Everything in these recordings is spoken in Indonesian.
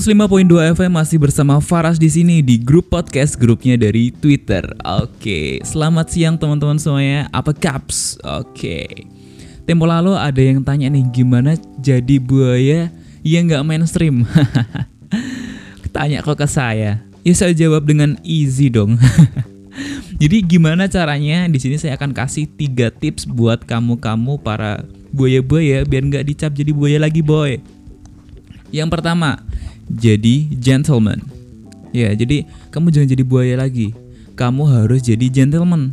105.2 FM masih bersama Faras di sini di grup podcast grupnya dari Twitter. Oke, selamat siang teman-teman semuanya. Apa caps? Oke. Tempo lalu ada yang tanya nih gimana jadi buaya yang nggak mainstream. Tanya kok ke saya. Ya saya jawab dengan easy dong. jadi gimana caranya? Di sini saya akan kasih tiga tips buat kamu-kamu para buaya-buaya biar nggak dicap jadi buaya lagi boy. Yang pertama, jadi gentleman. Ya, jadi kamu jangan jadi buaya lagi. Kamu harus jadi gentleman.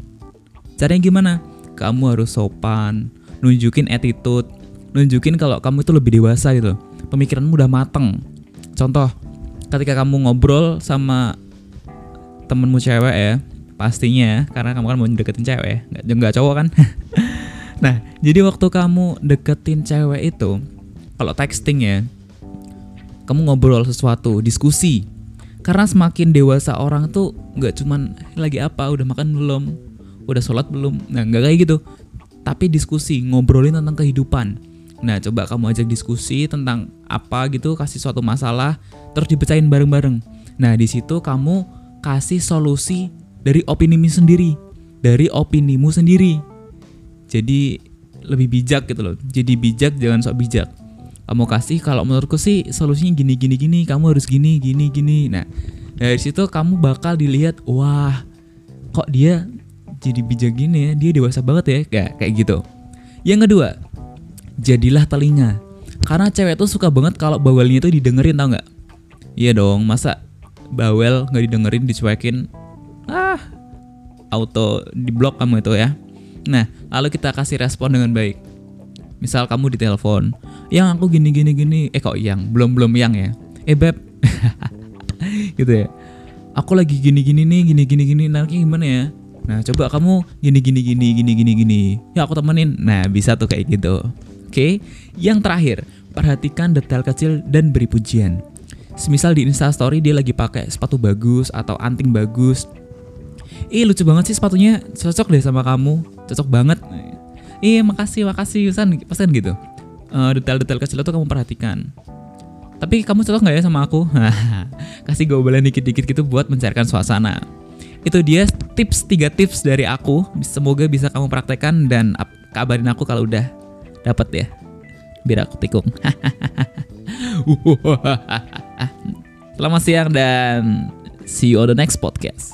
Caranya gimana? Kamu harus sopan, nunjukin attitude, nunjukin kalau kamu itu lebih dewasa gitu. Pemikiranmu udah mateng. Contoh, ketika kamu ngobrol sama temenmu cewek ya, pastinya ya, karena kamu kan mau deketin cewek, nggak nggak cowok kan? nah, jadi waktu kamu deketin cewek itu, kalau texting ya, kamu ngobrol sesuatu, diskusi. Karena semakin dewasa orang tuh nggak cuman lagi apa, udah makan belum, udah sholat belum, nah nggak kayak gitu. Tapi diskusi, ngobrolin tentang kehidupan. Nah coba kamu ajak diskusi tentang apa gitu, kasih suatu masalah, terus dipecahin bareng-bareng. Nah di situ kamu kasih solusi dari opinimu sendiri, dari opinimu sendiri. Jadi lebih bijak gitu loh. Jadi bijak jangan sok bijak kamu kasih kalau menurutku sih solusinya gini gini gini. Kamu harus gini gini gini. Nah dari situ kamu bakal dilihat wah kok dia jadi bijak gini ya? Dia dewasa banget ya kayak kayak gitu. Yang kedua jadilah telinga. Karena cewek tuh suka banget kalau bawelnya itu didengerin tau nggak? Iya dong masa bawel nggak didengerin dicuekin? Ah auto di blok kamu itu ya. Nah lalu kita kasih respon dengan baik misal kamu di telepon yang aku gini gini gini. Eh kok yang? Belum belum yang ya? Eh beb. Gitu ya. Aku lagi gini gini nih gini gini gini. Nanti gimana ya? Nah coba kamu gini gini gini gini gini gini. Ya aku temenin. Nah bisa tuh kayak gitu. Oke? Yang terakhir perhatikan detail kecil dan beri pujian. Semisal di instastory dia lagi pakai sepatu bagus atau anting bagus. Ih lucu banget sih sepatunya. Cocok deh sama kamu. Cocok banget iya makasih makasih Yusan pesan gitu uh, detail-detail kecil itu kamu perhatikan tapi kamu cocok nggak ya sama aku? Kasih gobelan dikit-dikit gitu buat mencairkan suasana. Itu dia tips, tiga tips dari aku. Semoga bisa kamu praktekkan dan kabarin aku kalau udah dapat ya. Biar aku tikung. Selamat siang dan see you on the next podcast.